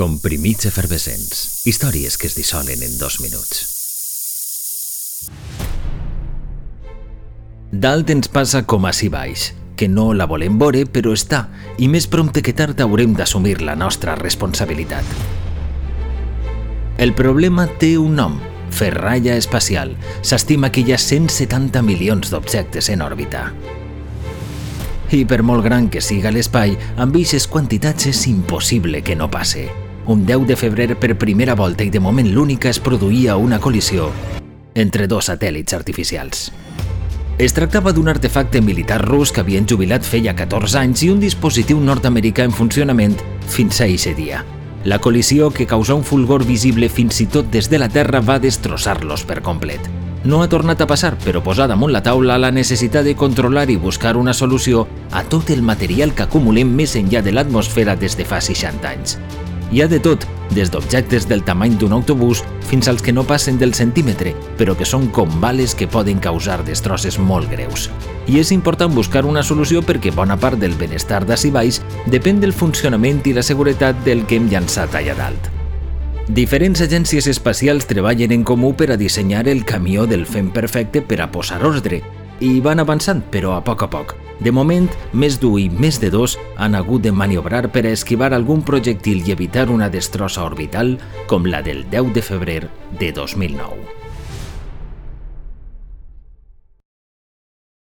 Comprimits efervescents. Històries que es dissolen en dos minuts. Dalt ens passa com així baix, que no la volem veure, però està, i més prompte que tard haurem d'assumir la nostra responsabilitat. El problema té un nom, ferralla espacial. S'estima que hi ha 170 milions d'objectes en òrbita. I per molt gran que siga l'espai, amb aquestes quantitats és impossible que no passe. Un 10 de febrer per primera volta i de moment l'única es produïa una col·lisió entre dos satèl·lits artificials. Es tractava d'un artefacte militar rus que havien jubilat feia 14 anys i un dispositiu nord-americà en funcionament fins a eixe dia. La col·lisió, que causà un fulgor visible fins i tot des de la Terra, va destrossar-los per complet no ha tornat a passar, però posar damunt la taula la necessitat de controlar i buscar una solució a tot el material que acumulem més enllà de l'atmosfera des de fa 60 anys. Hi ha de tot, des d'objectes del tamany d'un autobús fins als que no passen del centímetre, però que són com bales que poden causar destrosses molt greus. I és important buscar una solució perquè bona part del benestar d'ací baix depèn del funcionament i la seguretat del que hem llançat allà dalt. Diferents agències espacials treballen en comú per a dissenyar el camió del fem perfecte per a posar ordre, i van avançant, però a poc a poc. De moment, més d'un i més de dos han hagut de maniobrar per a esquivar algun projectil i evitar una destrossa orbital com la del 10 de febrer de 2009.